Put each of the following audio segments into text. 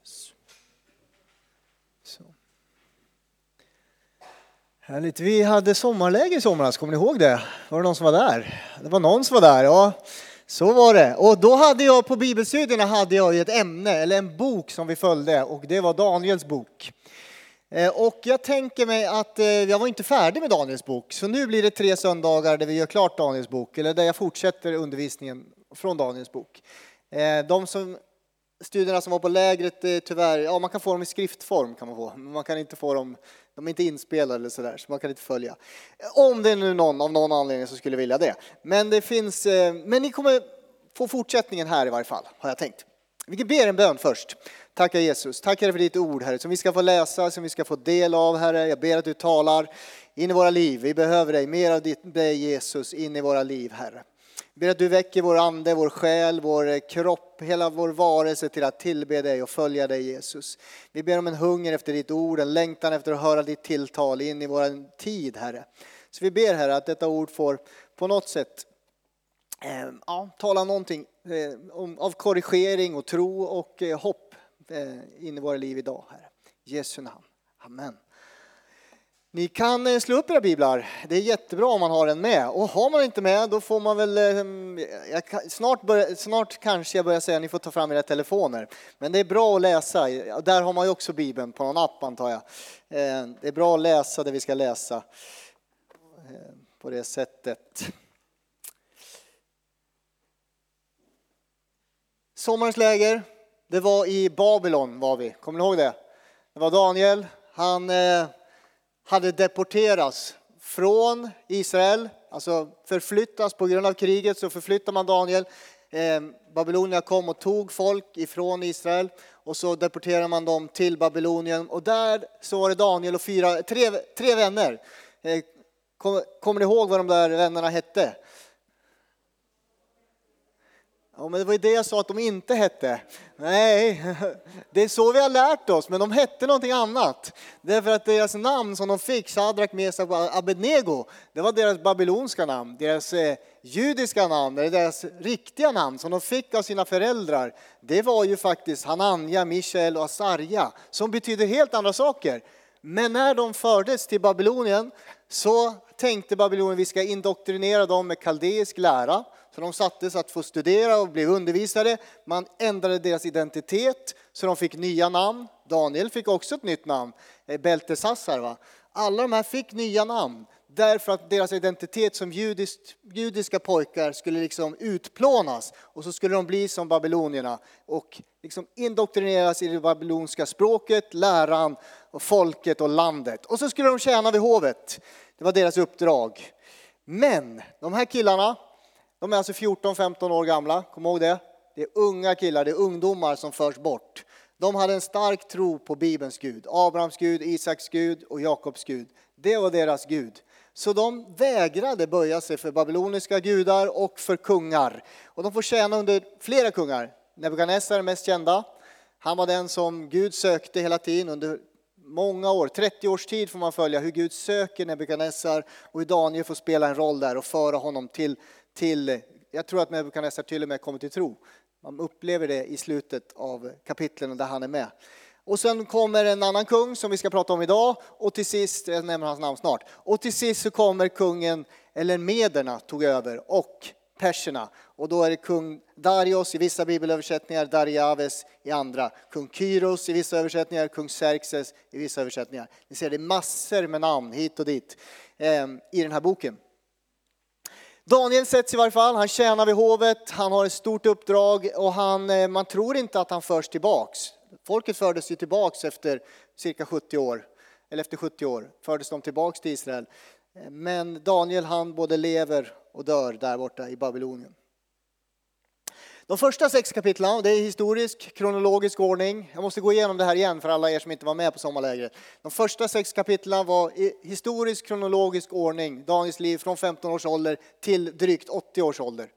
Yes. Så. Härligt. Vi hade sommarläger i somras, kommer ni ihåg det? Var det någon som var där? Det var någon som var där, ja. Så var det. Och då hade jag på bibelstudierna hade jag ett ämne, eller en bok som vi följde och det var Daniels bok. Eh, och jag tänker mig att eh, jag var inte färdig med Daniels bok, så nu blir det tre söndagar där vi gör klart Daniels bok, eller där jag fortsätter undervisningen från Daniels bok. Eh, de som, studierna som var på lägret, tyvärr, ja man kan få dem i skriftform kan man få, men man kan inte få dem, de är inte inspelade eller sådär, så man kan inte följa. Om det är nu någon av någon anledning som skulle vilja det. Men det finns, men ni kommer få fortsättningen här i varje fall, har jag tänkt. Vi ber en bön först. Tackar Jesus. Tackar för ditt ord, Herre, som vi ska få läsa, som vi ska få del av, Herre. Jag ber att du talar in i våra liv. Vi behöver dig, mer av dig Jesus, in i våra liv, Herre. Jag ber att du väcker vår ande, vår själ, vår kropp, hela vår varelse till att tillbe dig och följa dig Jesus. Vi ber om en hunger efter ditt ord, en längtan efter att höra ditt tilltal in i vår tid, Herre. Så vi ber, Herre, att detta ord får på något sätt eh, ja, tala någonting eh, om, av korrigering och tro och eh, hopp Eh, in i våra liv idag, Herre. Jesu namn. Amen. Ni kan eh, slå upp era biblar. Det är jättebra om man har den med. Och har man inte med, då får man väl... Eh, jag, snart, börja, snart kanske jag börjar säga att ni får ta fram era telefoner. Men det är bra att läsa. Där har man ju också Bibeln på någon app, antar jag. Det är bra att läsa det vi ska läsa på det sättet. Sommarens läger. Det var i Babylon var vi, kommer ni ihåg det? Det var Daniel, han eh, hade deporterats från Israel, alltså förflyttas på grund av kriget så förflyttar man Daniel. Babylonierna Babylonien kom och tog folk ifrån Israel och så deporterar man dem till Babylonien och där så var det Daniel och fyra, tre, tre vänner. Eh, kommer ni ihåg vad de där vännerna hette? Ja, men det var ju det jag sa att de inte hette. Nej, det är så vi har lärt oss, men de hette någonting annat. Därför att deras namn som de fick, Sadrak, Mesak och Abednego, det var deras babylonska namn. Deras eh, judiska namn, eller deras riktiga namn som de fick av sina föräldrar, det var ju faktiskt Hananja, Mishael och Asarja, som betyder helt andra saker. Men när de fördes till Babylonien så tänkte Babylonien vi ska indoktrinera dem med kaldeisk lära. Så de sattes att få studera och bli undervisade. Man ändrade deras identitet så de fick nya namn. Daniel fick också ett nytt namn, eh, Beltesassar. Va? Alla de här fick nya namn därför att deras identitet som judiskt, judiska pojkar skulle liksom utplånas och så skulle de bli som babylonierna och liksom indoktrineras i det babylonska språket, läran, och folket och landet. Och så skulle de tjäna vid hovet. Det var deras uppdrag. Men de här killarna, de är alltså 14-15 år gamla, kom ihåg det. Det är unga killar, det är ungdomar som förs bort. De hade en stark tro på Bibelns Gud, Abrahams Gud, Isaks Gud och Jakobs Gud. Det var deras Gud. Så de vägrade böja sig för babyloniska gudar och för kungar. Och de får tjäna under flera kungar. Nebukadnessar är mest kända. Han var den som Gud sökte hela tiden under många år, 30 års tid får man följa hur Gud söker Nebukadnessar och hur Daniel får spela en roll där och föra honom till, till jag tror att Nebukadnessar till och med kommer till tro. Man upplever det i slutet av kapitlen där han är med. Och sen kommer en annan kung som vi ska prata om idag och till sist, jag nämner hans namn snart, och till sist så kommer kungen, eller mederna tog över och perserna. Och då är det kung Darius i vissa bibelöversättningar, Dariaves i andra, kung Kyros i vissa översättningar, kung Xerxes i vissa översättningar. Ni ser det är massor med namn hit och dit eh, i den här boken. Daniel sätts i varje fall, han tjänar vid hovet, han har ett stort uppdrag och han, eh, man tror inte att han förs tillbaks. Folket fördes ju tillbaks efter cirka 70 år, eller efter 70 år fördes de tillbaks till Israel. Eh, men Daniel han både lever och dör där borta i Babylonien. De första sex kapitlen, det är historisk, kronologisk ordning. Jag måste gå igenom det här igen för alla er som inte var med på sommarlägret. De första sex kapitlen var i historisk, kronologisk ordning, Daniels liv från 15 års ålder till drygt 80 års ålder.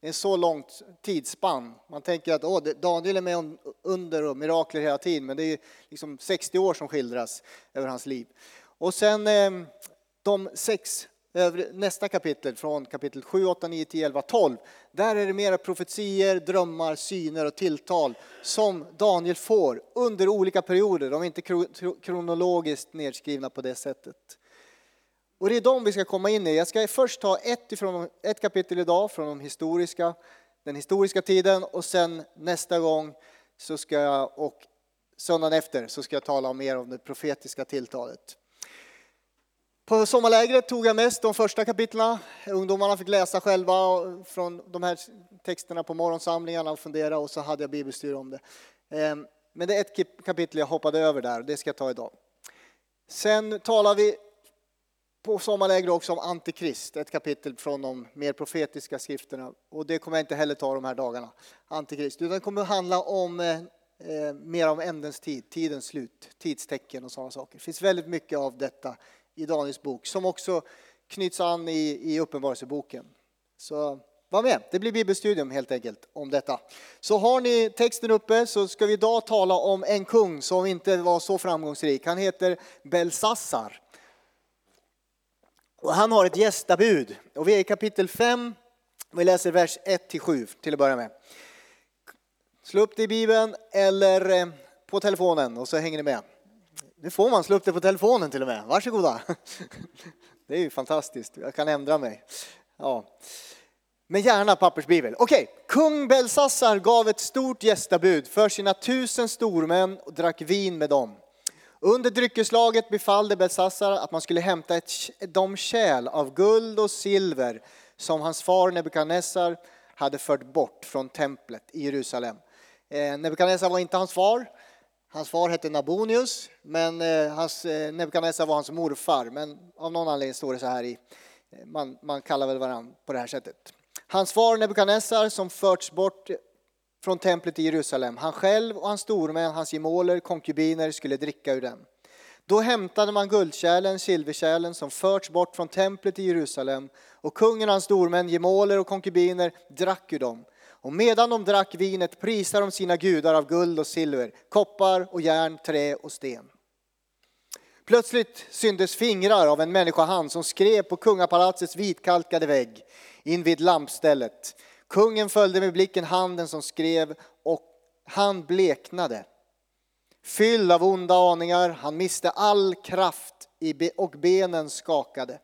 Det är en så långt tidsspann. Man tänker att åh, Daniel är med om under och mirakler hela tiden, men det är liksom 60 år som skildras över hans liv. Och sen ehm, de sex nästa kapitel, från kapitel 7, 8, 9, 10, 11, 12. Där är det mera profetier, drömmar, syner och tilltal som Daniel får under olika perioder. De är inte kronologiskt nedskrivna på det sättet. Och det är de vi ska komma in i. Jag ska först ta ett, ifrån, ett kapitel idag från de historiska, den historiska tiden och sen nästa gång så ska jag, och söndagen efter så ska jag tala mer om det profetiska tilltalet. På sommarlägret tog jag mest de första kapitlen. Ungdomarna fick läsa själva från de här texterna på morgonsamlingarna och fundera och så hade jag bibelstyre om det. Ehm, men det är ett kapitel jag hoppade över där och det ska jag ta idag. Sen talar vi på sommarläger också om Antikrist, ett kapitel från de mer profetiska skrifterna. Och det kommer jag inte heller ta de här dagarna, Antikrist. Utan det kommer handla om eh, eh mer om ändens tid, tidens slut, tidstecken och sådana saker. Det finns väldigt mycket av detta i Daniels bok som också knyts an i, i Uppenbarelseboken. Så var med, det blir bibelstudium helt enkelt om detta. Så har ni texten uppe så ska vi idag tala om en kung som inte var så framgångsrik. Han heter Belsassar. Och han har ett gästabud och vi är i kapitel 5. Vi läser vers 1-7 till att börja med. Slå upp det i Bibeln eller eh, på telefonen och så hänger ni med. Nu får man slå upp det på telefonen till och med. Varsågoda. Det är ju fantastiskt. Jag kan ändra mig. Ja. Men gärna pappersbibel. Okej, okay. kung Belsassar gav ett stort gästabud för sina tusen stormän och drack vin med dem. Under dryckeslaget befallde Belsassar att man skulle hämta ett, de kärl av guld och silver som hans far Nebukadnessar hade fört bort från templet i Jerusalem. Eh, Nebukadnessar var inte hans far, Hans far hette Nabonius, men eh, hans, eh, Nebukadnessar var hans morfar. Men av någon anledning står det så här i, eh, man, man kallar väl varandra på det här sättet. Hans far Nebukadnessar som förts bort från templet i Jerusalem. Han själv och hans stormän, hans gemåler, konkubiner skulle dricka ur den. Då hämtade man guldkärlen, silverkärlen som förts bort från templet i Jerusalem och kungen och hans stormän, gemåler och konkubiner drack ur dem. Och medan de drack vinet prisade de sina gudar av guld och silver, koppar och järn, trä och sten. Plötsligt syntes fingrar av en människohand som skrev på kungapalatsets vitkalkade vägg invid lampstället. Kungen följde med blicken handen som skrev och han bleknade. Fylld av onda aningar, han miste all kraft och benen skakade.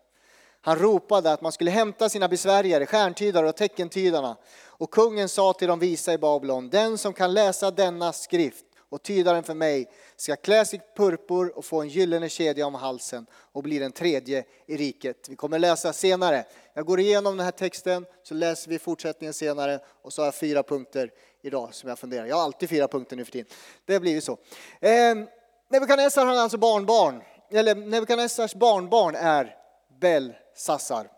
Han ropade att man skulle hämta sina besvärjare, stjärntydare och teckentydarna och kungen sa till de visa i Babylon, den som kan läsa denna skrift och tyda den för mig ska klä sig purpur och få en gyllene kedja om halsen och bli den tredje i riket. Vi kommer läsa senare. Jag går igenom den här texten så läser vi fortsättningen senare och så har jag fyra punkter idag som jag funderar. Jag har alltid fyra punkter nu för tiden. Det har blivit så. Eh, Nebukadnessar har alltså barnbarn, eller Nebukadnessars barnbarn är Belsassar.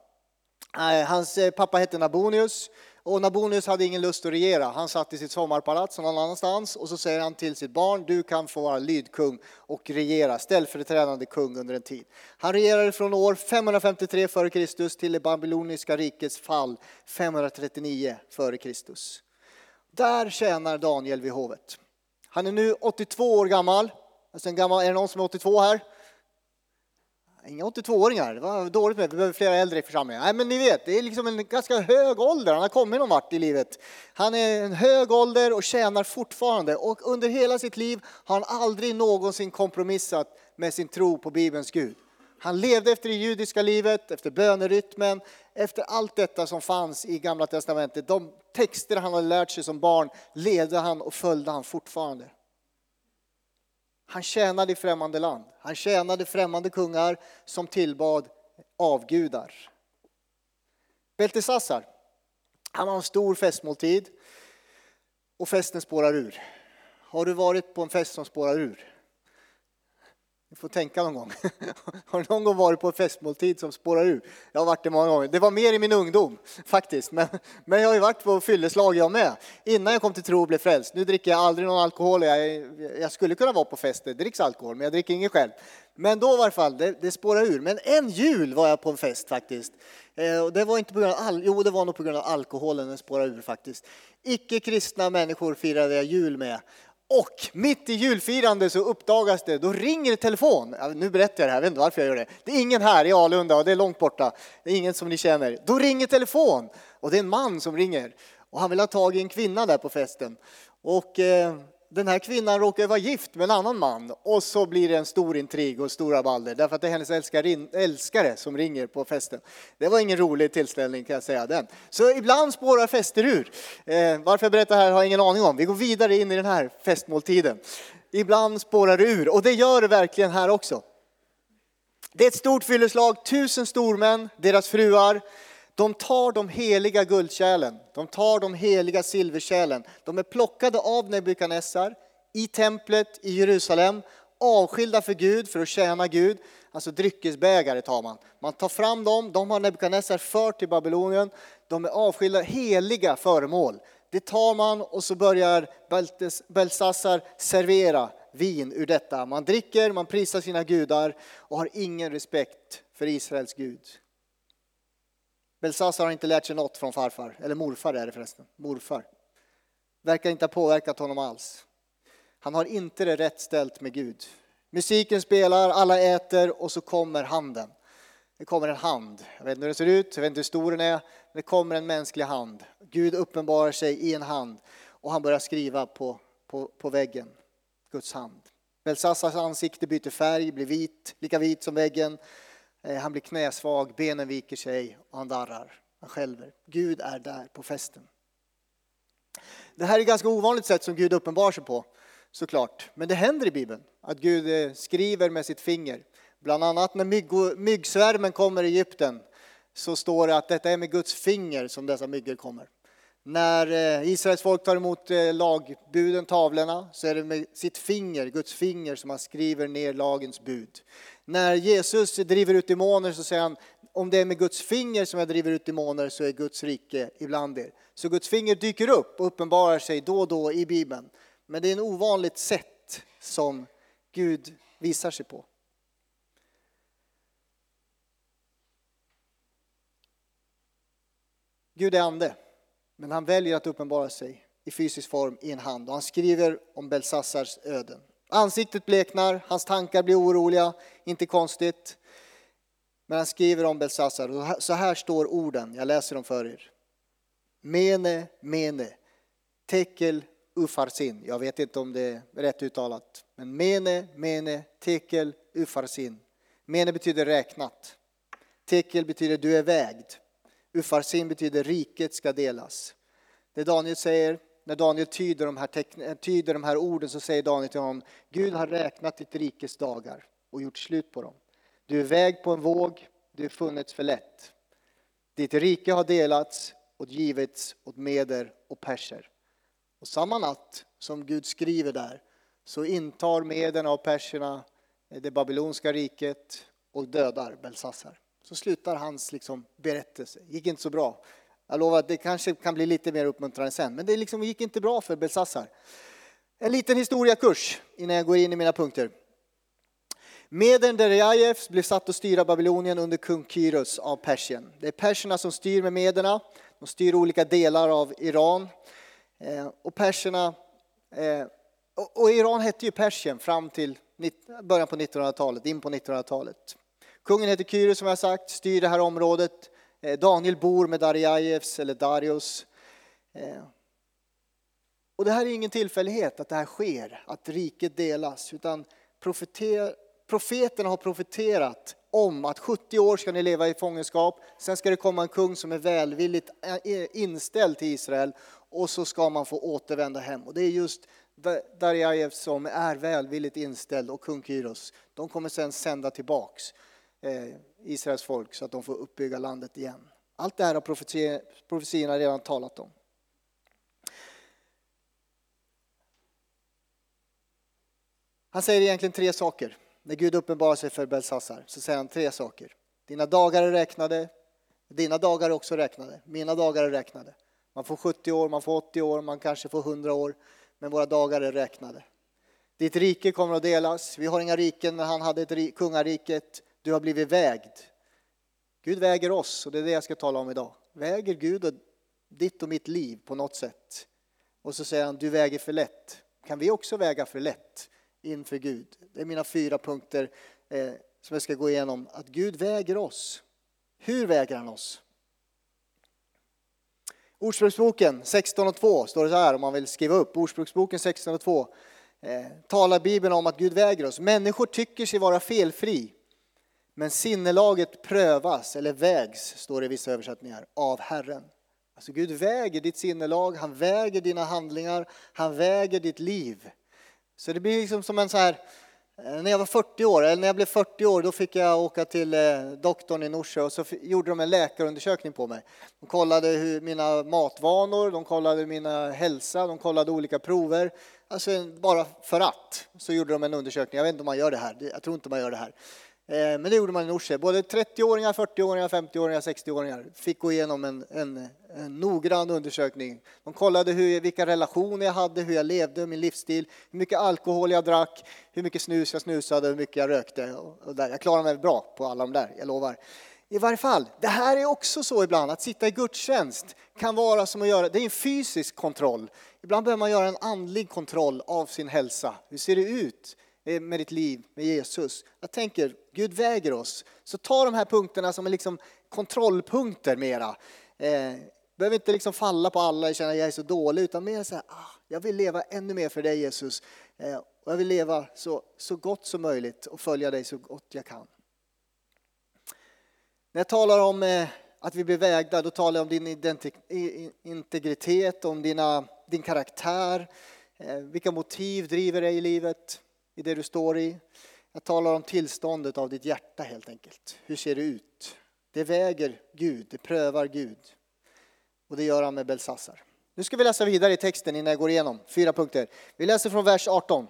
Eh, hans eh, pappa hette Nabonius och Nabonius hade ingen lust att regera. Han satt i sitt sommarpalats någon annanstans och så säger han till sitt barn, du kan få vara lydkung och regera, ställföreträdande kung under en tid. Han regerade från år 553 f.Kr. till det babyloniska rikets fall 539 f.Kr. Där tjänar Daniel vid hovet. Han är nu 82 år gammal. Alltså en gammal är det någon som är 82 här? Inga 82-åringar, det var dåligt med, vi behöver flera äldre i församlingen. Nej men ni vet, det är liksom en ganska hög ålder, han har kommit någon vart i livet. Han är en hög ålder och tjänar fortfarande och under hela sitt liv har han aldrig någonsin kompromissat med sin tro på Bibelns Gud. Han levde efter det judiska livet, efter bönerytmen, efter allt detta som fanns i Gamla Testamentet. De texter han hade lärt sig som barn levde han och följde han fortfarande. Han tjänade i främmande land. Han tjänade främmande kungar som tillbad avgudar. Beltesassar, han har en stor festmåltid och festen spårar ur. Har du varit på en fest som spårar ur? Ni får tänka någon gång. Har du någon gång varit på en festmåltid som spårar ur? Jag har varit det många gånger. Det var mer i min ungdom faktiskt. Men, men jag har ju varit på fylleslag jag med. Innan jag kom till tro och blev frälst. Nu dricker jag aldrig någon alkohol. Jag, jag skulle kunna vara på fester, det dricks alkohol, men jag dricker ingen själv. Men då i varje fall, det, det spårar ur. Men en jul var jag på en fest faktiskt. Eh, och det var inte på grund av all, jo, det var nog på grund av alkoholen den spårade ur faktiskt. Icke kristna människor firade jag jul med. Och mitt i julfirande så uppdagas det, då ringer telefon. Nu berättar jag det här, jag vet inte varför jag gör det. Det är ingen här i Alunda och det är långt borta. Det är ingen som ni känner. Då ringer telefon och det är en man som ringer. Och han vill ha tag i en kvinna där på festen. Och eh, den här kvinnan råkar vara gift med en annan man och så blir det en stor intrig och stora balder därför att det är hennes älskarin, älskare som ringer på festen. Det var ingen rolig tillställning kan jag säga den. Så ibland spårar fester ur. Eh, varför jag berättar här har jag ingen aning om. Vi går vidare in i den här festmåltiden. Ibland spårar det ur och det gör det verkligen här också. Det är ett stort fylleslag, tusen stormän, deras fruar, de tar de heliga guldkärlen, de tar de heliga silverkärlen. De är plockade av Nebukadnessar i templet i Jerusalem, avskilda för Gud, för att tjäna Gud. Alltså dryckesbägare tar man. Man tar fram dem, de har Nebukadnessar fört till Babylonien. De är avskilda, heliga föremål. Det tar man och så börjar Belsassar servera vin ur detta. Man dricker, man prisar sina gudar och har ingen respekt för Israels Gud. Belsassar har inte lärt sig något från farfar, eller morfar är det förresten, morfar. Verkar inte ha påverkat honom alls. Han har inte det rätt ställt med Gud. Musiken spelar, alla äter och så kommer handen. Det kommer en hand. Jag vet inte hur den ser ut, jag vet inte hur stor den är. Men det kommer en mänsklig hand. Gud uppenbarar sig i en hand och han börjar skriva på, på, på väggen. Guds hand. Belsassars ansikte byter färg, blir vit, lika vit som väggen. Eh, han blir knäsvag, benen viker sig och han darrar. Han skälver. Gud är där på festen. Det här är ett ganska ovanligt sätt som Gud uppenbarar sig på, såklart. Men det händer i Bibeln att Gud eh, skriver med sitt finger. Bland annat när myggsvärmen kommer i Egypten så står det att detta är med Guds finger som dessa myggor kommer. När eh, Israels folk tar emot eh, lagbuden, tavlorna, så är det med sitt finger, Guds finger, som han skriver ner lagens bud. När Jesus driver ut demoner så säger han, om det är med Guds finger som jag driver ut demoner så är Guds rike ibland er. Så Guds finger dyker upp och uppenbarar sig då och då i Bibeln. Men det är en ovanligt sätt som Gud visar sig på. Gud är ande, men han väljer att uppenbara sig i fysisk form i en hand och han skriver om Belsassars öden. Ansiktet bleknar, hans tankar blir oroliga, inte konstigt. Men han skriver om Belsassar, så här står orden, jag läser dem för er. Mene, mene, tekel ufarsin. Jag vet inte om det är rätt uttalat. Men mene, mene, tekel ufarsin. Mene betyder räknat. Tekel betyder du är vägd. Ufarsin betyder riket ska delas. Det Daniel säger, när Daniel tyder de, här eh, tyder de här orden så säger Daniel till honom, Gud har räknat ditt rikes dagar och gjort slut på dem. Du är väg på en våg, du är funnits för lätt. Ditt rike har delats och givits åt meder och perser. Och samma natt som Gud skriver där så intar mederna och perserna eh, det babylonska riket och dödar Belsassar. Så slutar hans liksom berättelse. Det gick inte så bra. Jag lovar att det kanske kan bli lite mer uppmuntrande sen, men det liksom gick inte bra för Belsassar. En liten historiakurs innan jag går in i mina punkter. Meden Derjajevs blev satt att styra Babylonien under kung Kyros av Persien. Det är perserna som styr med mederna. De styr olika delar av Iran. Eh, och perserna, eh, och Iran hette ju Persien fram till början på 1900-talet, in på 1900-talet. Kungen heter Kyros som jag sagt, styr det här området. Eh, Daniel bor med Darjajevs eller Darius. Eh, och det här är ingen tillfällighet att det här sker, att riket delas, utan profeterna har profeterat om att 70 år ska ni leva i fångenskap, sen ska det komma en kung som är välvilligt eh, inställd till Israel och så ska man få återvända hem. Och det är just Darjajev som är välvilligt inställd och kung Kyros. De kommer sen sända tillbaks Eh, Israels folk så att de får uppbygga landet igen. Allt det här har profetierna redan talat om. Han säger egentligen tre saker. När Gud uppenbarar sig för Belsassar så säger han tre saker. Dina dagar är räknade, dina dagar är också räknade, mina dagar är räknade. Man får 70 år, man får 80 år, man kanske får 100 år, men våra dagar är räknade. Ditt rike kommer att delas. Vi har inga riken, men han hade ett kungariket. Du har blivit vägd. Gud väger oss och det är det jag ska tala om idag. Väger Gud och ditt och mitt liv på något sätt? Och så säger han, du väger för lätt. kan vi också väga för lätt inför Gud? Det är mina fyra punkter eh, som jag ska gå igenom. Att Gud väger oss. Hur väger han oss? Ordspråksboken 16 och 2 står det så här om man vill skriva upp. Ordspråksboken 16 och 2 eh, talar Bibeln om att Gud väger oss. Människor tycker sig vara felfri. Men sinnelaget prövas, eller vägs, står det i vissa översättningar, av Herren. Alltså Gud väger ditt sinnelag, han väger dina handlingar, han väger ditt liv. Så det blir liksom som en så här, eh, när jag var 40 år, eller när jag blev 40 år, då fick jag åka till eh, doktorn i Norsjö och så gjorde de en läkarundersökning på mig. De kollade hur mina matvanor, de kollade mina hälsa, de kollade olika prover. Alltså bara för att så gjorde de en undersökning. Jag vet inte om man gör det här, jag tror inte man gör det här. Eh, men det gjorde man i Norsjö. Både 30-åringar, 40-åringar, 50-åringar, 60-åringar fick gå igenom en, en, en noggrann undersökning. De kollade hur, vilka relationer jag hade, hur jag levde, min livsstil, hur mycket alkohol jag drack, hur mycket snus jag snusade, hur mycket jag rökte. Och, och där. Jag klarade mig bra på alla de där, jag lovar. I varje fall, det här är också så ibland, att sitta i gudstjänst kan vara som att göra, det är en fysisk kontroll. Ibland behöver man göra en andlig kontroll av sin hälsa. Hur ser det ut? Eh, med ditt liv med Jesus. Jag tänker, Gud väger oss. Så ta de här punkterna som är liksom kontrollpunkter mera. Eh, behöver inte liksom falla på alla och känna att jag är så dålig, utan mer så här, ah, jag vill leva ännu mer för dig Jesus. Eh, och jag vill leva så, så gott som möjligt och följa dig så gott jag kan. När jag talar om eh, att vi blir vägda, då talar jag om din integritet, om dina, din karaktär, eh, vilka motiv driver dig i livet i det du står i. Jag talar om tillståndet av ditt hjärta helt enkelt. Hur ser det ut? Det väger Gud, det prövar Gud. Och det gör han med Belsassar. Nu ska vi läsa vidare i texten innan jag går igenom. Fyra punkter. Vi läser från vers 18.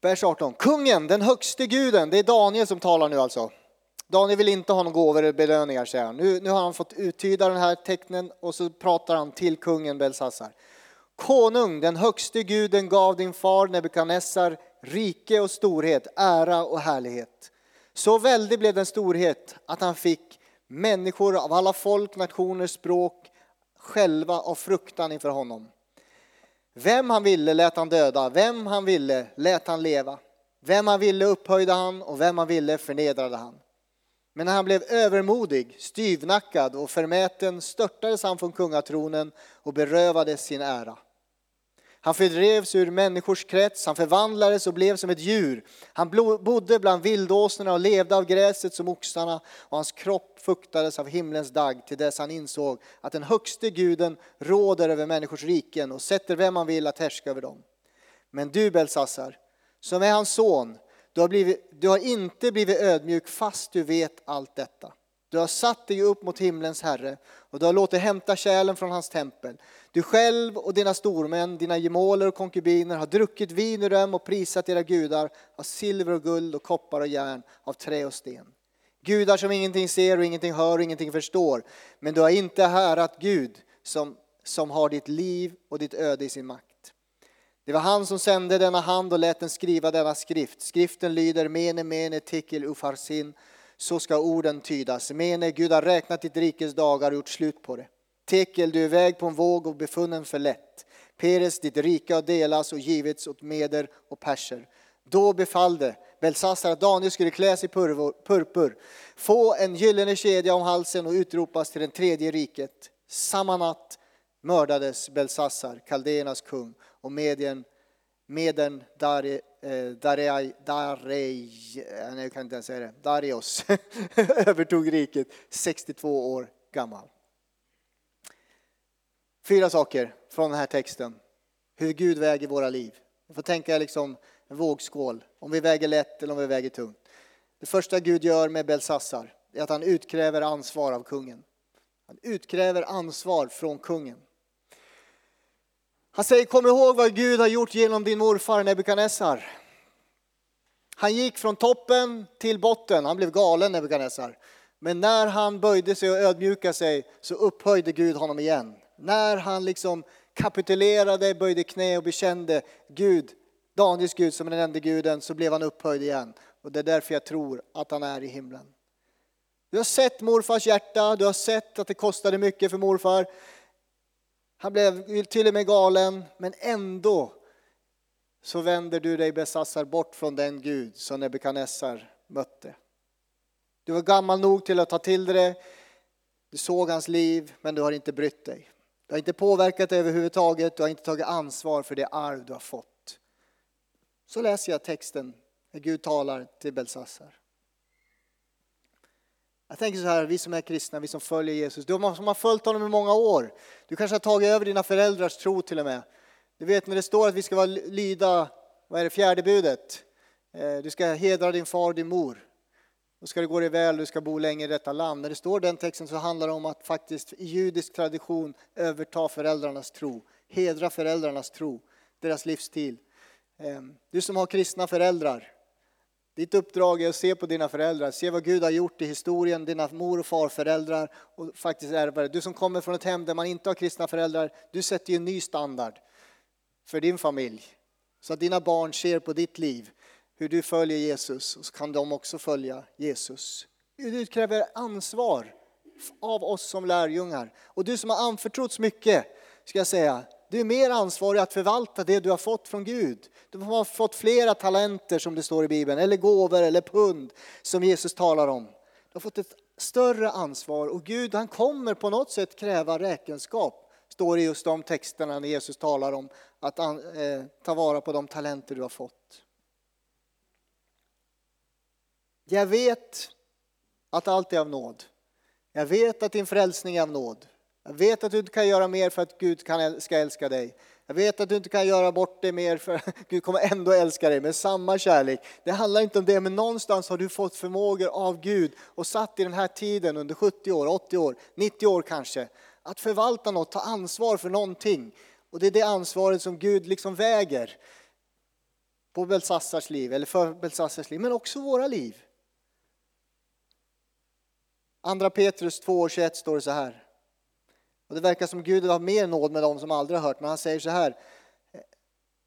Vers 18. Kungen, den högste guden, det är Daniel som talar nu alltså. Daniel vill inte ha någon gåvor eller belöningar, säger han. Nu, nu har han fått uttyda den här tecknen och så pratar han till kungen Belsassar. Konung, den högste guden gav din far Nebukadnessar rike och storhet, ära och härlighet. Så väldig blev den storhet att han fick människor av alla folk, nationer, språk själva av fruktan inför honom. Vem han ville lät han döda, vem han ville lät han leva. Vem han ville upphöjde han och vem han ville förnedrade han. Men när han blev övermodig, styvnackad och förmäten störtades han från kungatronen och berövades sin ära. Han fördrevs ur människors krets, han förvandlades och blev som ett djur. Han bodde bland vildåsnorna och levde av gräset som oxarna och hans kropp fuktades av himlens dag till dess han insåg att den högste guden råder över människors riken och sätter vem han vill att härska över dem. Men du Belsassar, som är hans son, du har, blivit, du har inte blivit ödmjuk fast du vet allt detta. Du har satt dig upp mot himlens Herre och du har låtit hämta kärlen från hans tempel. Du själv och dina stormän, dina gemåler och konkubiner har druckit vin ur dem och prisat era gudar av silver och guld och koppar och järn, av trä och sten. Gudar som ingenting ser och ingenting hör och ingenting förstår. Men du har inte härat Gud som, som har ditt liv och ditt öde i sin makt. Det var han som sände denna hand och lät den skriva denna skrift. Skriften lyder Mene mene tekel ufarsin. Så ska orden tydas. Mene, Gud har räknat ditt rikes dagar och gjort slut på det. Tekel, du är väg på en våg och befunnen för lätt. Peres, ditt rike har delats och givits åt meder och perser. Då befallde Belsassar att Daniel skulle klä sig i purpur, få en gyllene kedja om halsen och utropas till den tredje riket. Samma natt mördades Belsassar, kaldéernas kung, och medien, Meden Darej, eh, Darej, Darej, eh, jag kan inte ens säga det, Darius övertog riket 62 år gammal. Fyra saker från den här texten. Hur Gud väger våra liv. Vi får tänka liksom en vågskål, om vi väger lätt eller om vi väger tungt. Det första Gud gör med Belsassar är att han utkräver ansvar av kungen. Han utkräver ansvar från kungen. Han säger, kom ihåg vad Gud har gjort genom din morfar Nebukadnessar. Han gick från toppen till botten, han blev galen Nebukadnessar. Men när han böjde sig och ödmjukade sig så upphöjde Gud honom igen. När han liksom kapitulerade, böjde knä och bekände Gud, Daniels Gud som den enda guden, så blev han upphöjd igen. Och det är därför jag tror att han är i himlen. Du har sett morfars hjärta, du har sett att det kostade mycket för morfar. Han blev till och med galen, men ändå så vänder du dig Besassar bort från den Gud som Nebukadnessar mötte. Du var gammal nog till att ta till dig det. Du såg hans liv, men du har inte brytt dig. Du har inte påverkat dig överhuvudtaget, du har inte tagit ansvar för det arv du har fått. Så läser jag texten när Gud talar till Belsassar. Jag tänker så här, vi som är kristna, vi som följer Jesus, du som har följt honom i många år. Du kanske har tagit över dina föräldrars tro till och med. Du vet när det står att vi ska vara lyda, vad är det, fjärde budet? Eh, du ska hedra din far och din mor. Då ska det gå dig väl, du ska bo länge i detta land. När det står den texten så handlar det om att faktiskt i judisk tradition överta föräldrarnas tro. Hedra föräldrarnas tro, deras livsstil. Ehm, du som har kristna föräldrar, ditt uppdrag är att se på dina föräldrar, se vad Gud har gjort i historien, dina mor och farföräldrar och faktiskt ärva det. Du som kommer från ett hem där man inte har kristna föräldrar, du sätter ju en ny standard för din familj. Så att dina barn ser på ditt liv hur du följer Jesus och så kan de också följa Jesus. Du kräver ansvar av oss som lärjungar. Och du som har anförtrotts mycket, ska jag säga, du är mer ansvarig att förvalta det du har fått från Gud. Du har fått flera talenter som det står i Bibeln, eller gåvor eller pund som Jesus talar om. Du har fått ett större ansvar och Gud han kommer på något sätt kräva räkenskap. Står det just de texterna när Jesus talar om att eh, ta vara på de talenter du har fått. Jag vet att allt är av nåd. Jag vet att din frälsning är av nåd. Jag vet att du inte kan göra mer för att Gud kan, ska älska dig. Jag vet att du inte kan göra bort dig mer för att Gud kommer ändå älska dig med samma kärlek. Det handlar inte om det, men någonstans har du fått förmågor av Gud och satt i den här tiden under 70 år, 80 år, 90 år kanske, att förvalta något, ta ansvar för någonting. Och det är det ansvaret som Gud liksom väger på Belsassars liv, eller för Belsassars liv, men också våra liv. Andra Petrus 2.21 står det så här. Och det verkar som Gud har mer nåd med dem som aldrig har hört, men han säger så här.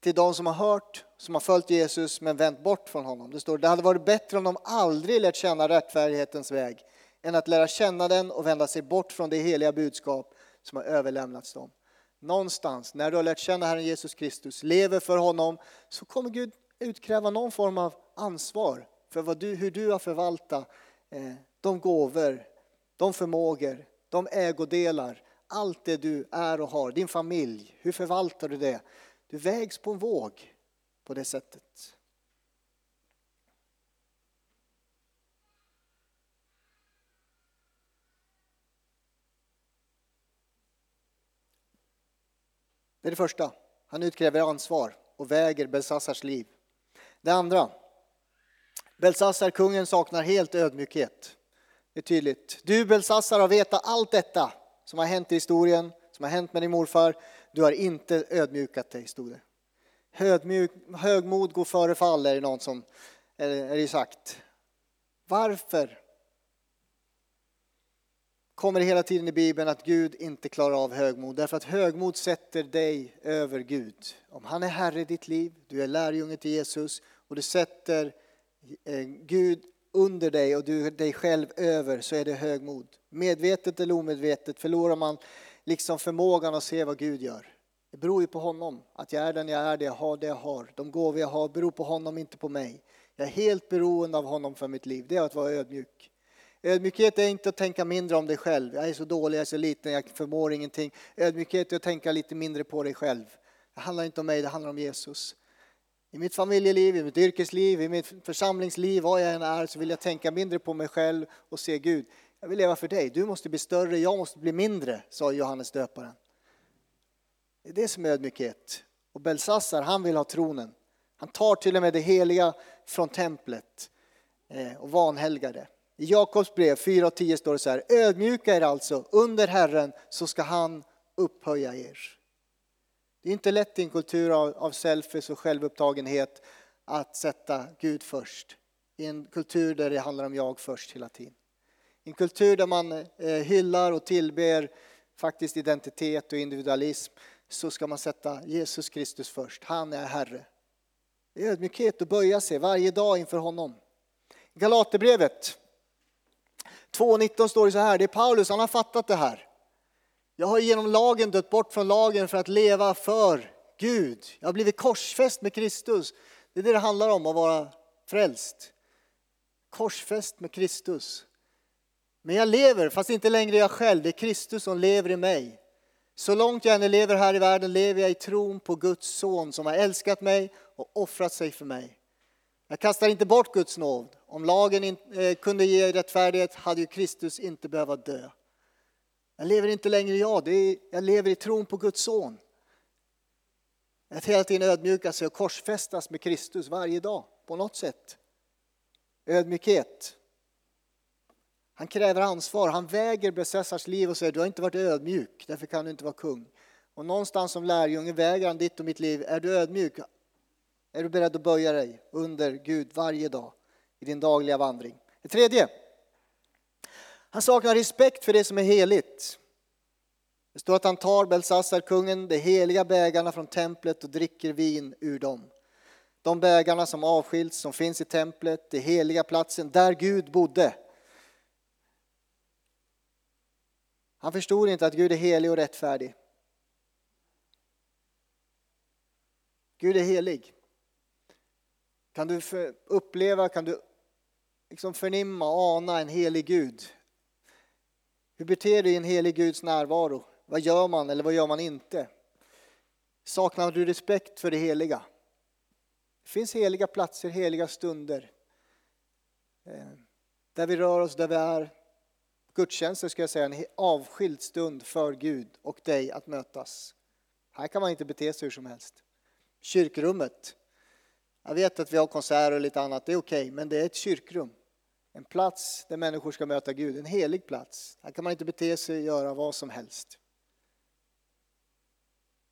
Till de som har hört, som har följt Jesus men vänt bort från honom. Det står, det hade varit bättre om de aldrig lärt känna rättfärdighetens väg än att lära känna den och vända sig bort från det heliga budskap som har överlämnats dem. Någonstans, när du har lärt känna Herren Jesus Kristus, lever för honom, så kommer Gud utkräva någon form av ansvar för vad du, hur du har förvaltat eh, de gåvor, de förmågor, de ägodelar, allt det du är och har, din familj, hur förvaltar du det? Du vägs på en våg på det sättet. Det är det första. Han utkräver ansvar och väger Belsassars liv. Det andra. Belsassar, kungen, saknar helt ödmjukhet. Det är tydligt. Du Belsassar har vetat allt detta som har hänt i historien, som har hänt med din morfar. Du har inte ödmjukat dig, stod det. Högmjuk, högmod går före fall, är det någon som är det sagt. Varför kommer det hela tiden i Bibeln att Gud inte klarar av högmod. Därför att högmod sätter dig över Gud. Om han är Herre i ditt liv, du är lärjunge till Jesus och du sätter eh, Gud under dig och du dig själv över så är det högmod. Medvetet eller omedvetet förlorar man liksom förmågan att se vad Gud gör. Det beror ju på honom, att jag är den jag är, det jag har, det jag har. De gåvor jag har beror på honom, inte på mig. Jag är helt beroende av honom för mitt liv, det är att vara ödmjuk. Ödmjukhet är inte att tänka mindre om dig själv. Jag är så dålig, jag är så liten, jag förmår ingenting. Ödmjukhet är att tänka lite mindre på dig själv. Det handlar inte om mig, det handlar om Jesus. I mitt familjeliv, i mitt yrkesliv, i mitt församlingsliv, vad jag än är, så vill jag tänka mindre på mig själv och se Gud. Jag vill leva för dig. Du måste bli större, jag måste bli mindre, sa Johannes döparen. Det är det som är ödmjukhet. Och Belsassar, han vill ha tronen. Han tar till och med det heliga från templet eh, och vanhelgar det. I Jakobs brev 4 och 10 står det så här, ödmjuka er alltså under Herren så ska han upphöja er. Det är inte lätt i en kultur av, av selfies och självupptagenhet att sätta Gud först. I en kultur där det handlar om jag först hela tiden. I en kultur där man eh, hyllar och tillber faktiskt identitet och individualism så ska man sätta Jesus Kristus först. Han är Herre. Det är ödmjukhet att böja sig varje dag inför honom. Galaterbrevet 2.19 står det så här, det är Paulus, han har fattat det här. Jag har genom lagen dött bort från lagen för att leva för Gud. Jag har blivit korsfäst med Kristus. Det är det det handlar om att vara frälst. Korsfäst med Kristus. Men jag lever, fast inte längre jag själv. Det är Kristus som lever i mig. Så långt jag än lever här i världen lever jag i tron på Guds son som har älskat mig och offrat sig för mig. Jag kastar inte bort Guds nåd. Om lagen eh, kunde ge rättfärdighet hade ju Kristus inte behövt dö. Jag lever inte längre jag, är, jag lever i tron på Guds son. Att hela tiden ödmjuka sig och korsfästas med Kristus varje dag på något sätt. Ödmjukhet. Han kräver ansvar, han väger Besessars liv och säger du har inte varit ödmjuk, därför kan du inte vara kung. Och någonstans som lärjunge väger han ditt och mitt liv. Är du ödmjuk? Är du beredd att böja dig under Gud varje dag i din dagliga vandring? Det tredje. Han saknar respekt för det som är heligt. Det står att han tar Belsassar, kungen, de heliga bägarna från templet och dricker vin ur dem. De bägarna som avskilts, som finns i templet, den heliga platsen där Gud bodde. Han förstod inte att Gud är helig och rättfärdig. Gud är helig. Kan du uppleva, kan du liksom förnimma, ana en helig Gud? Hur beter du i en helig Guds närvaro? Vad gör man eller vad gör man inte? Saknar du respekt för det heliga? Det finns heliga platser, heliga stunder. Eh, där vi rör oss, där vi är. Gudstjänster ska jag säga, en avskild stund för Gud och dig att mötas. Här kan man inte bete sig hur som helst. Kyrkrummet. Jag vet att vi har konserter och lite annat, det är okej, okay, men det är ett kyrkrum. En plats där människor ska möta Gud, en helig plats. Här kan man inte bete sig och göra vad som helst.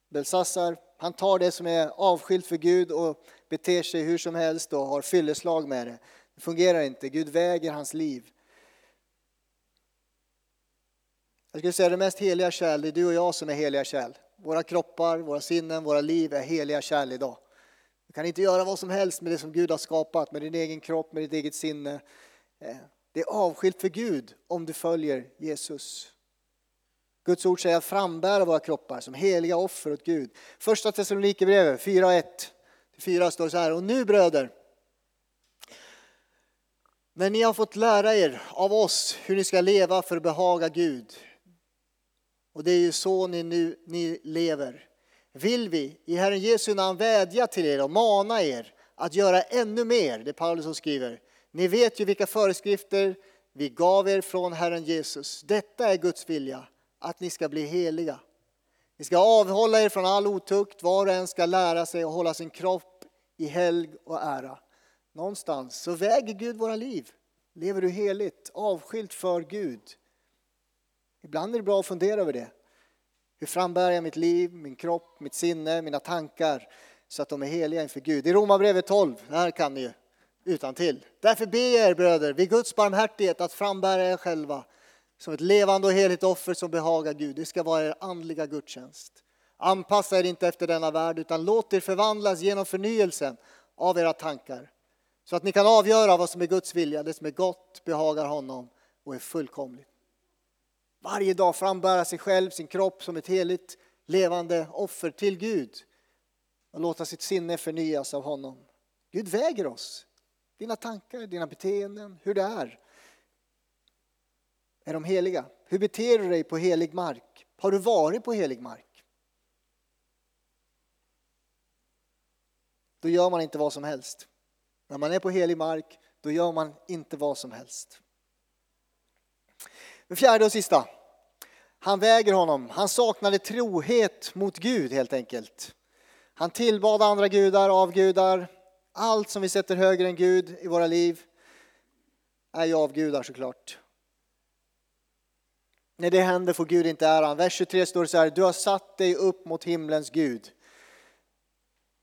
Belsassar, han tar det som är avskilt för Gud och beter sig hur som helst och har fylleslag med det. Det fungerar inte, Gud väger hans liv. Jag skulle säga det mest heliga kärl, det är du och jag som är heliga kärl. Våra kroppar, våra sinnen, våra liv är heliga kärl idag. Du kan inte göra vad som helst med det som Gud har skapat, med din egen kropp, med ditt eget sinne. Eh, det är avskilt för Gud om du följer Jesus. Guds ord säger att frambära våra kroppar som heliga offer åt Gud. Första Thessalonikerbrevet 4.1 4 står så här. Och nu bröder, när ni har fått lära er av oss hur ni ska leva för att behaga Gud. Och det är ju så ni nu ni lever. Vill vi i Herren Jesu namn vädja till er och mana er att göra ännu mer, det är Paulus som skriver. Ni vet ju vilka föreskrifter vi gav er från Herren Jesus. Detta är Guds vilja att ni ska bli heliga. Ni ska avhålla er från all otukt, var och en ska lära sig att hålla sin kropp i helg och ära. Någonstans så väger Gud våra liv. Lever du heligt, avskilt för Gud? Ibland är det bra att fundera över det. Hur frambär jag mitt liv, min kropp, mitt sinne, mina tankar så att de är heliga inför Gud? I Romarbrevet 12, det här kan ni ju utan till. Därför ber jag er bröder, vid Guds barmhärtighet att frambära er själva som ett levande och heligt offer som behagar Gud. Det ska vara er andliga gudstjänst. Anpassa er inte efter denna värld utan låt er förvandlas genom förnyelsen av era tankar. Så att ni kan avgöra vad som är Guds vilja, det som är gott, behagar honom och är fullkomligt. Varje dag frambära sig själv, sin kropp som ett heligt levande offer till Gud och låta sitt sinne förnyas av honom. Gud väger oss. Dina tankar, dina beteenden, hur det är. Är de heliga? Hur beter du dig på helig mark? Har du varit på helig mark? Då gör man inte vad som helst. När man är på helig mark, då gör man inte vad som helst. Den fjärde och sista. Han väger honom. Han saknade trohet mot Gud helt enkelt. Han tillbad andra gudar, avgudar. Allt som vi sätter högre än Gud i våra liv är ju avgudar såklart. När det händer får Gud inte äran. Vers 23 står det så här, du har satt dig upp mot himlens Gud.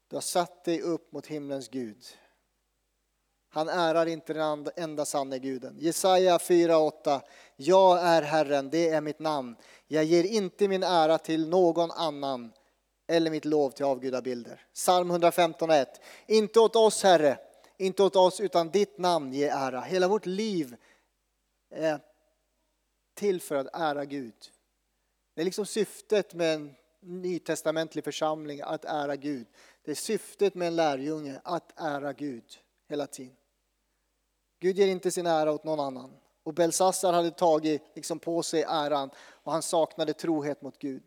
Du har satt dig upp mot himlens Gud. Han ärar inte den enda sanne guden. Jesaja 4.8. Jag är Herren, det är mitt namn. Jag ger inte min ära till någon annan eller mitt lov till avgudabilder. Psalm 115.1. Inte åt oss Herre, inte åt oss utan ditt namn ge ära. Hela vårt liv är till för att ära Gud. Det är liksom syftet med en nytestamentlig församling, att ära Gud. Det är syftet med en lärjunge, att ära Gud hela tiden. Gud ger inte sin ära åt någon annan. Och Belsassar hade tagit liksom på sig äran och han saknade trohet mot Gud.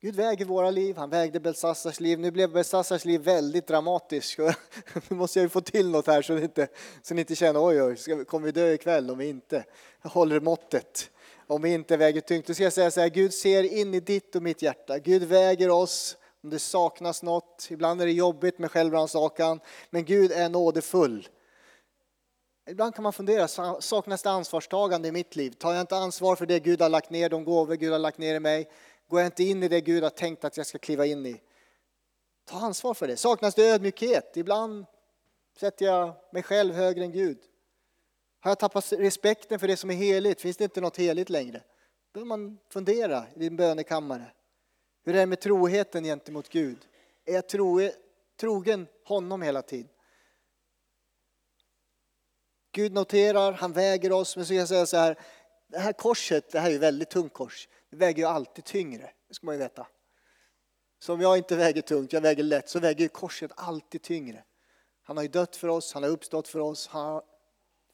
Gud väger våra liv, han vägde Belsassars liv. Nu blev Belsassars liv väldigt dramatiskt. Nu måste jag ju få till något här så ni inte, så ni inte känner oj, oj, kommer vi dö ikväll om vi inte håller måttet? Om vi inte väger tungt. Då ska jag säga så här, Gud ser in i ditt och mitt hjärta. Gud väger oss om det saknas något. Ibland är det jobbigt med självrannsakan, men Gud är nådefull. Ibland kan man fundera, saknas det ansvarstagande i mitt liv? Tar jag inte ansvar för det Gud har lagt ner, de gåvor Gud har lagt ner i mig? Går jag inte in i det Gud har tänkt att jag ska kliva in i? Ta ansvar för det. Saknas det ödmjukhet? Ibland sätter jag mig själv högre än Gud. Har jag tappat respekten för det som är heligt? Finns det inte något heligt längre? Då behöver man fundera i din bönekammare. Hur är det med troheten gentemot Gud? Är jag trogen honom hela tiden? Gud noterar, han väger oss, men så kan jag säga så här, det här korset, det här är ju väldigt tungt kors, det väger ju alltid tyngre, det ska man ju veta. Så om jag inte väger tungt, jag väger lätt, så väger ju korset alltid tyngre. Han har ju dött för oss, han har uppstått för oss, han,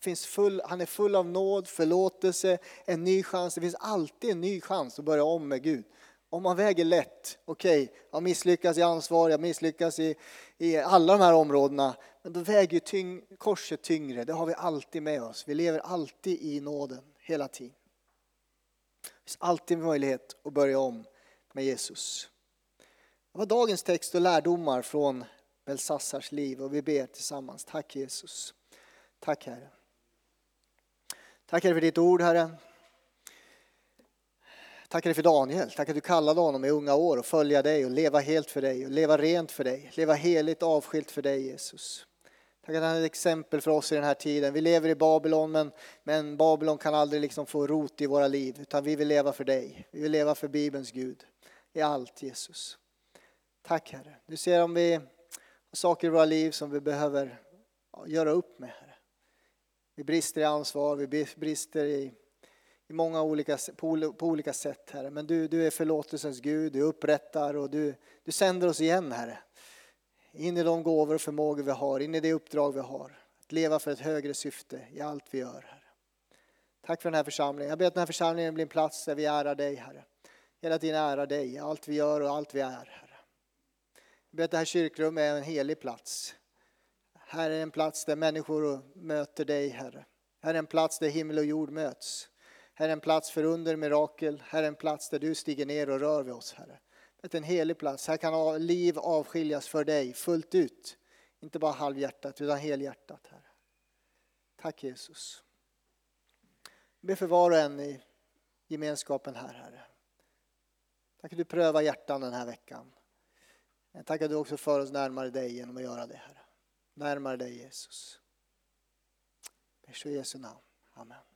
finns full, han är full av nåd, förlåtelse, en ny chans. Det finns alltid en ny chans att börja om med Gud. Om man väger lätt, okej, okay, jag misslyckas i ansvar, jag misslyckas i, i alla de här områdena, men då väger tyng, korset tyngre. Det har vi alltid med oss. Vi lever alltid i nåden, hela tiden. Det finns alltid möjlighet att börja om med Jesus. Det var dagens text och lärdomar från Belsassars liv och vi ber tillsammans. Tack Jesus. Tack Herre. Tack Herre för ditt ord Herre. Tackar dig för Daniel. Tack att du kallade honom i unga år att följa dig och leva helt för dig och leva rent för dig. Leva heligt avskilt för dig Jesus. Tack att han är ett exempel för oss i den här tiden. Vi lever i Babylon men, men Babylon kan aldrig liksom få rot i våra liv utan vi vill leva för dig. Vi vill leva för Bibelns Gud i allt Jesus. Tack Herre. Du ser om vi har saker i våra liv som vi behöver göra upp med Herre. Vi brister i ansvar, vi brister i i många olika, på, på olika sätt, Herre. Men du, du är förlåtelsens Gud, du upprättar och du, du sänder oss igen, Herre. In i de gåvor och förmågor vi har, in i det uppdrag vi har. Att leva för ett högre syfte i allt vi gör, Herre. Tack för den här församlingen. Jag ber att den här församlingen blir en plats där vi ärar dig, Herre. Hela tiden ärar dig allt vi gör och allt vi är, Herre. Jag ber att det här kyrkrummet är en helig plats. Här är en plats där människor möter dig, Herre. Här är en plats där himmel och jord möts. Här är en plats för under, mirakel. Här är en plats där du stiger ner och rör vid oss, Herre. Det är en helig plats. Här kan liv avskiljas för dig fullt ut. Inte bara halvhjärtat, utan helhjärtat, Herre. Tack Jesus. Jag ber för var och en i gemenskapen här, Herre. Tack att du prövar hjärtan den här veckan. Tack att du också för oss närmare dig genom att göra det, Herre. Närmare dig, Jesus. I Jesu namn. Amen.